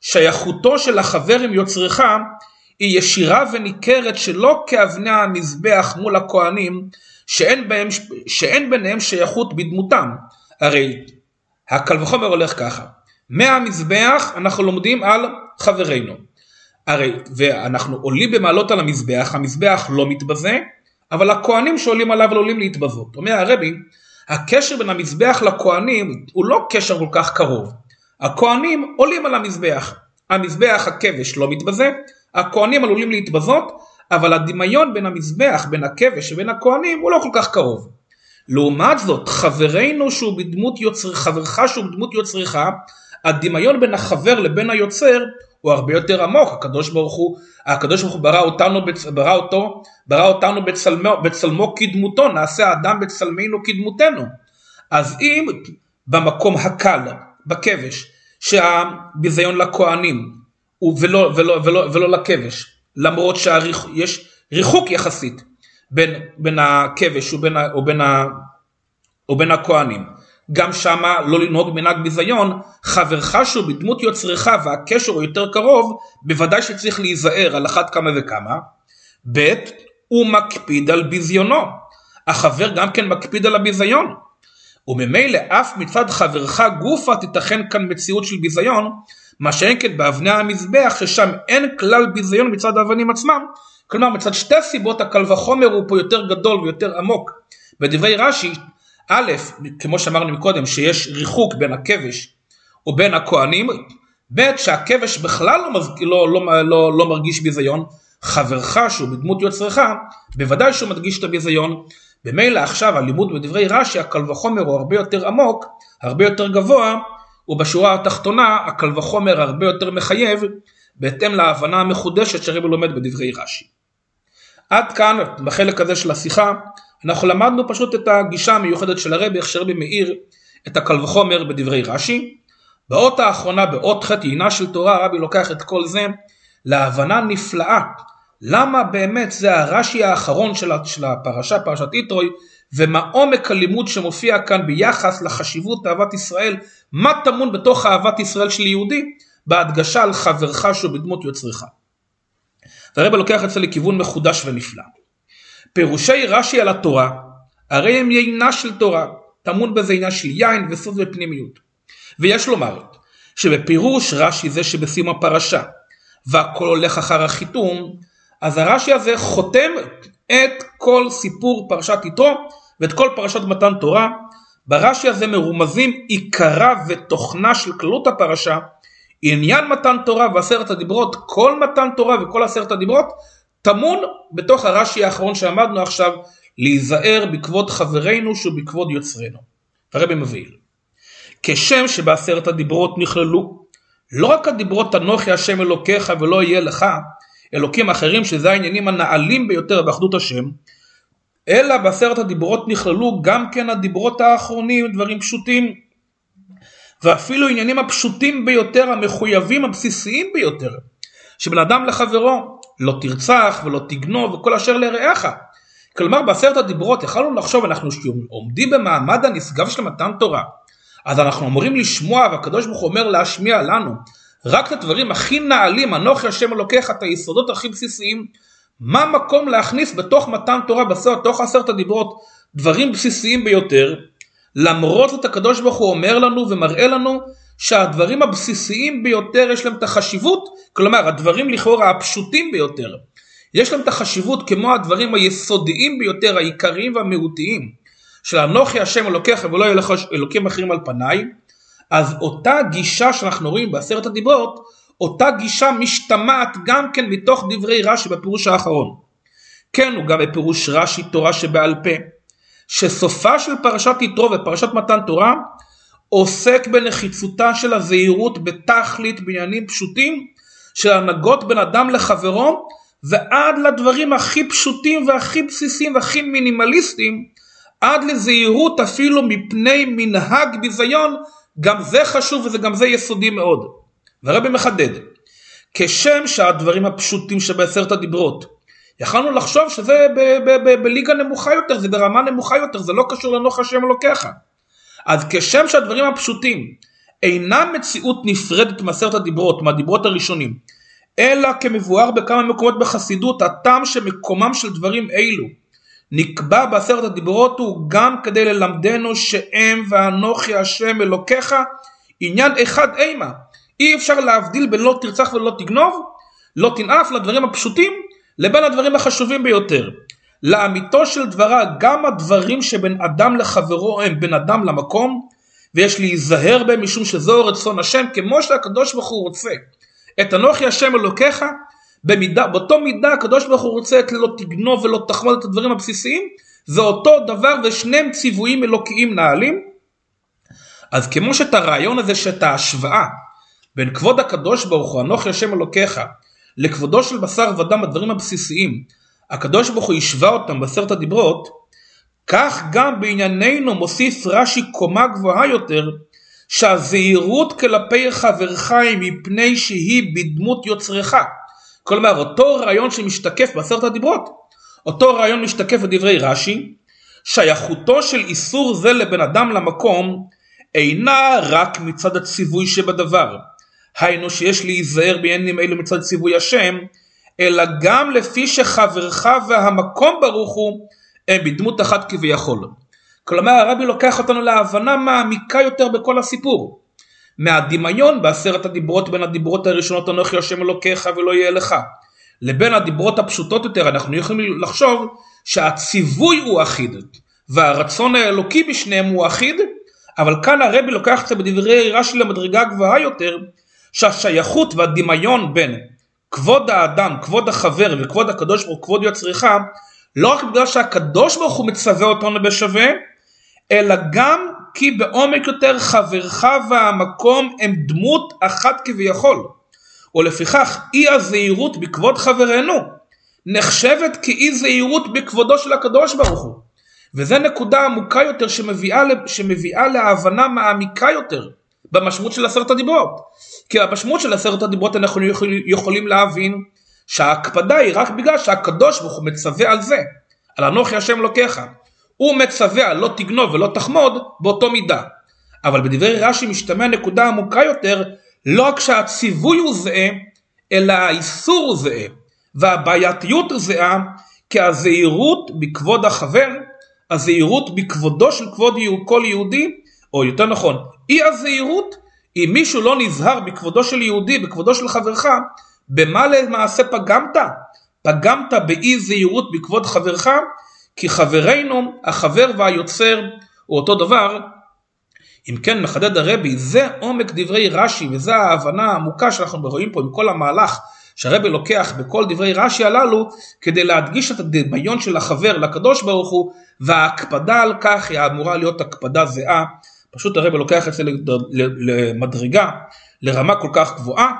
Speaker 1: שייכותו של החבר עם יוצרך היא ישירה וניכרת שלא כאבני המזבח מול הכהנים שאין, בהם, שאין ביניהם שייכות בדמותם. הרי הקל וחומר הולך ככה, מהמזבח אנחנו לומדים על חברינו. הרי ואנחנו עולים במעלות על המזבח, המזבח לא מתבזה, אבל הכהנים שעולים עליו לא עולים להתבזות. אומר הרבי, הקשר בין המזבח לכהנים הוא לא קשר כל כך קרוב. הכהנים עולים על המזבח. המזבח הכבש לא מתבזה, הכהנים עלולים להתבזות, אבל הדמיון בין המזבח, בין הכבש ובין הכהנים הוא לא כל כך קרוב. לעומת זאת, חברינו שהוא בדמות יוצר, חברך שהוא בדמות יוצרך, הדמיון בין החבר לבין היוצר הוא הרבה יותר עמוק, הקדוש ברוך הוא, הקדוש ברוך הוא ברא אותנו, ברא אותו, ברא אותנו בצלמו, בצלמו כדמותו, נעשה האדם בצלמנו כדמותנו. אז אם במקום הקל, בכבש, שהביזיון לכהנים ולא, ולא, ולא, ולא לכבש, למרות שיש ריחוק יחסית בין, בין הכבש ובין, ובין, ובין הכהנים. גם שמה לא לנהוג מנהג ביזיון, חברך שהוא בדמות יוצרך והקשר הוא יותר קרוב, בוודאי שצריך להיזהר על אחת כמה וכמה. ב' הוא מקפיד על ביזיונו. החבר גם כן מקפיד על הביזיון. וממילא אף מצד חברך גופה תיתכן כאן מציאות של ביזיון, מה שאין כן באבני המזבח ששם אין כלל ביזיון מצד האבנים עצמם, כלומר מצד שתי סיבות הקל וחומר הוא פה יותר גדול ויותר עמוק. בדברי רש"י, א', כמו שאמרנו מקודם, שיש ריחוק בין הכבש ובין הכהנים, ב', שהכבש בכלל לא, מזג... לא, לא, לא, לא מרגיש ביזיון, חברך שהוא בדמות יוצרך, בוודאי שהוא מדגיש את הביזיון. במילא עכשיו הלימוד בדברי רש"י, הקל וחומר הוא הרבה יותר עמוק, הרבה יותר גבוה, ובשורה התחתונה הקל וחומר הרבה יותר מחייב בהתאם להבנה המחודשת שרבי לומד בדברי רש"י. עד כאן, בחלק הזה של השיחה, אנחנו למדנו פשוט את הגישה המיוחדת של הרבי, איך שרבי מאיר את הקל וחומר בדברי רש"י. באות האחרונה, באות ח' יינה של תורה, הרבי לוקח את כל זה להבנה נפלאה. למה באמת זה הרש"י האחרון של הפרשה, פרשת יתרוי, ומה עומק הלימוד שמופיע כאן ביחס לחשיבות אהבת ישראל, מה טמון בתוך אהבת ישראל של יהודי, בהדגשה על חברך שהוא בדמות יוצרך. והרבא לוקח את זה לכיוון מחודש ונפלא. פירושי רש"י על התורה, הרי הם יינה של תורה, טמון בזה עניין של יין וסוד ופנימיות. ויש לומר שבפירוש רש"י זה שבסיום הפרשה והכל הולך אחר החיתום, אז הרש"י הזה חותם את כל סיפור פרשת יתרו ואת כל פרשת מתן תורה. ברש"י הזה מרומזים עיקרה ותוכנה של כללות הפרשה, עניין מתן תורה ועשרת הדיברות, כל מתן תורה וכל עשרת הדיברות טמון בתוך הרש"י האחרון שעמדנו עכשיו, להיזהר בכבוד חברינו שבכבוד יוצרנו. הרבי מבהיל. כשם שבעשרת הדיברות נכללו לא רק הדיברות אנוכי השם אלוקיך ולא יהיה לך, אלוקים אחרים שזה העניינים הנעלים ביותר באחדות השם, אלא בעשרת הדיברות נכללו גם כן הדיברות האחרונים, דברים פשוטים, ואפילו עניינים הפשוטים ביותר, המחויבים הבסיסיים ביותר, שבן אדם לחברו, לא תרצח ולא תגנוב וכל אשר לרעך. כלומר בעשרת הדיברות יכלנו לחשוב, אנחנו עומדים במעמד הנשגב של מתן תורה, אז אנחנו אמורים לשמוע והקדוש ברוך הוא אומר להשמיע לנו רק את הדברים הכי נעלים, אנוכי השם אלוקיך, את היסודות הכי בסיסיים, מה מקום להכניס בתוך מתן תורה, בתוך עשרת הדיברות, דברים בסיסיים ביותר, למרות זאת הקדוש ברוך הוא אומר לנו ומראה לנו שהדברים הבסיסיים ביותר יש להם את החשיבות, כלומר הדברים לכאורה הפשוטים ביותר, יש להם את החשיבות כמו הדברים היסודיים ביותר, העיקריים והמהותיים, של אנוכי השם אלוקיך ולא אלוקים אחרים על פניי, אז אותה גישה שאנחנו רואים בעשרת הדיברות, אותה גישה משתמעת גם כן מתוך דברי רש"י בפירוש האחרון. כן, הוא גם בפירוש רש"י תורה שבעל פה, שסופה של פרשת יתרו ופרשת מתן תורה עוסק בנחיצותה של הזהירות בתכלית בעניינים פשוטים של הנהגות בין אדם לחברו ועד לדברים הכי פשוטים והכי בסיסיים והכי מינימליסטיים עד לזהירות אפילו מפני מנהג ביזיון גם זה חשוב וגם זה יסודי מאוד. והרבי מחדד, כשם שהדברים הפשוטים שבעשרת הדיברות, יכלנו לחשוב שזה בליגה נמוכה יותר, זה ברמה נמוכה יותר, זה לא קשור לנוח השם אלוקיך. אז כשם שהדברים הפשוטים אינם מציאות נפרדת מעשרת הדיברות, מהדיברות הראשונים, אלא כמבואר בכמה מקומות בחסידות, הטעם שמקומם של דברים אלו נקבע בעשרת הדיברות הוא גם כדי ללמדנו שאם ואנוכי השם אלוקיך עניין אחד אימה. אי אפשר להבדיל בין לא תרצח ולא תגנוב, לא תנאף לדברים הפשוטים לבין הדברים החשובים ביותר. לאמיתו של דברה גם הדברים שבין אדם לחברו הם בין אדם למקום ויש להיזהר בהם משום שזהו רצון השם כמו שהקדוש ברוך הוא רוצה. את אנוכי השם אלוקיך במידה, באותו מידה הקדוש ברוך הוא רוצה את לא תגנוב ולא תחמוד את הדברים הבסיסיים, זה אותו דבר ושניהם ציוויים אלוקיים נעלים. אז כמו שאת הרעיון הזה שאת ההשוואה בין כבוד הקדוש ברוך הוא אנוכי השם אלוקיך לכבודו של בשר ודם הדברים הבסיסיים הקדוש ברוך הוא השווה אותם בעשרת הדיברות כך גם בענייננו מוסיף רש"י קומה גבוהה יותר שהזהירות כלפי חברך היא מפני שהיא בדמות יוצרך כלומר אותו רעיון שמשתקף בעשרת הדיברות, אותו רעיון משתקף בדברי רש"י, שייכותו של איסור זה לבן אדם למקום אינה רק מצד הציווי שבדבר, היינו שיש להיזהר בעניינים אלו מצד ציווי השם, אלא גם לפי שחברך והמקום ברוך הוא הם בדמות אחת כביכול. כלומר הרבי לוקח אותנו להבנה מעמיקה יותר בכל הסיפור. מהדמיון בעשרת הדיברות בין הדיברות הראשונות אנוכי השם אלוקיך ולא יהיה לך לבין הדיברות הפשוטות יותר אנחנו יכולים לחשוב שהציווי הוא אחיד והרצון האלוקי בשניהם הוא אחיד אבל כאן הרבי לוקח את זה בדברי רש"י למדרגה גבוהה יותר שהשייכות והדמיון בין כבוד האדם, כבוד החבר וכבוד הקדוש ברוך הוא, כבוד יוצריך לא רק בגלל שהקדוש ברוך הוא מצווה אותנו בשווה אלא גם כי בעומק יותר חברך והמקום הם דמות אחת כביכול. ולפיכך אי הזהירות בכבוד חברנו, נחשבת כאי זהירות בכבודו של הקדוש ברוך הוא. וזו נקודה עמוקה יותר שמביאה, שמביאה להבנה מעמיקה יותר במשמעות של עשרת הדיברות. כי המשמעות של עשרת הדיברות אנחנו יכולים להבין שההקפדה היא רק בגלל שהקדוש ברוך הוא מצווה על זה, על אנוכי השם לוקח. הוא מצווה לא תגנוב ולא תחמוד באותו מידה. אבל בדברי רש"י משתמע נקודה עמוקה יותר, לא רק שהציווי הוא זהה, אלא האיסור הוא זהה, והבעייתיות זהה, כי הזהירות בכבוד החבר, הזהירות בכבודו של כבוד כל יהודי, או יותר נכון, אי הזהירות, אם מישהו לא נזהר בכבודו של יהודי, בכבודו של חברך, במה למעשה פגמת? פגמת באי זהירות בכבוד חברך, כי חברנו, החבר והיוצר, הוא אותו דבר. אם כן, מחדד הרבי, זה עומק דברי רש"י, וזו ההבנה העמוקה שאנחנו רואים פה עם כל המהלך שהרבי לוקח בכל דברי רש"י הללו, כדי להדגיש את הדמיון של החבר לקדוש ברוך הוא, וההקפדה על כך היא אמורה להיות הקפדה זהה. פשוט הרבי לוקח את זה למדרגה, לרמה כל כך גבוהה,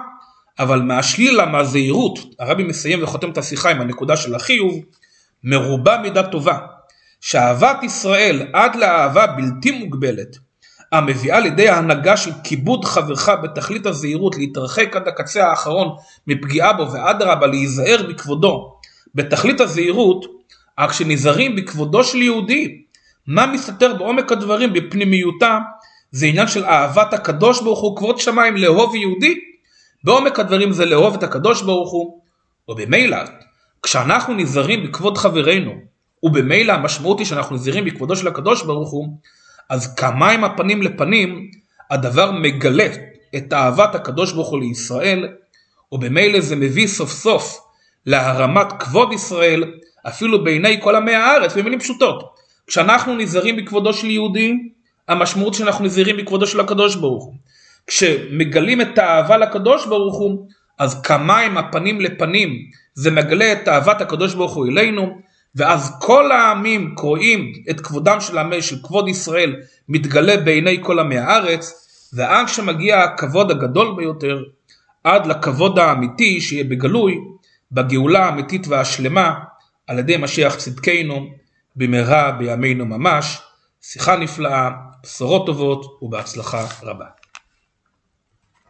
Speaker 1: אבל מהשלילה, מהזהירות, הרבי מסיים וחותם את השיחה עם הנקודה של החיוב, מרובה מידה טובה, שאהבת ישראל עד לאהבה בלתי מוגבלת, המביאה לידי ההנהגה של כיבוד חברך בתכלית הזהירות להתרחק עד הקצה האחרון מפגיעה בו ואדרבה להיזהר בכבודו. בתכלית הזהירות, אך כשנזהרים בכבודו של יהודי, מה מסתתר בעומק הדברים בפנימיותה? זה עניין של אהבת הקדוש ברוך הוא כבוד שמיים לאהוב יהודי? בעומק הדברים זה לאהוב את הקדוש ברוך הוא ובמילא כשאנחנו נזהרים בכבוד חברינו, ובמילא המשמעות היא שאנחנו נזהרים בכבודו של הקדוש ברוך הוא, אז כמים הפנים לפנים, הדבר מגלה את אהבת הקדוש ברוך הוא לישראל, ובמילא זה מביא סוף סוף להרמת כבוד ישראל, אפילו בעיני כל עמי הארץ, במילים פשוטות. כשאנחנו נזהרים בכבודו של יהודי, המשמעות שאנחנו נזהרים בכבודו של הקדוש ברוך הוא. כשמגלים את האהבה לקדוש ברוך הוא, אז כמים הפנים לפנים זה מגלה את אהבת הקדוש ברוך הוא אלינו, ואז כל העמים קוראים את כבודם של עמי, של כבוד ישראל, מתגלה בעיני כל עמי הארץ, ועד שמגיע הכבוד הגדול ביותר, עד לכבוד האמיתי שיהיה בגלוי, בגאולה האמיתית והשלמה, על ידי משיח צדקנו, במהרה בימינו ממש. שיחה נפלאה, בשורות טובות ובהצלחה רבה.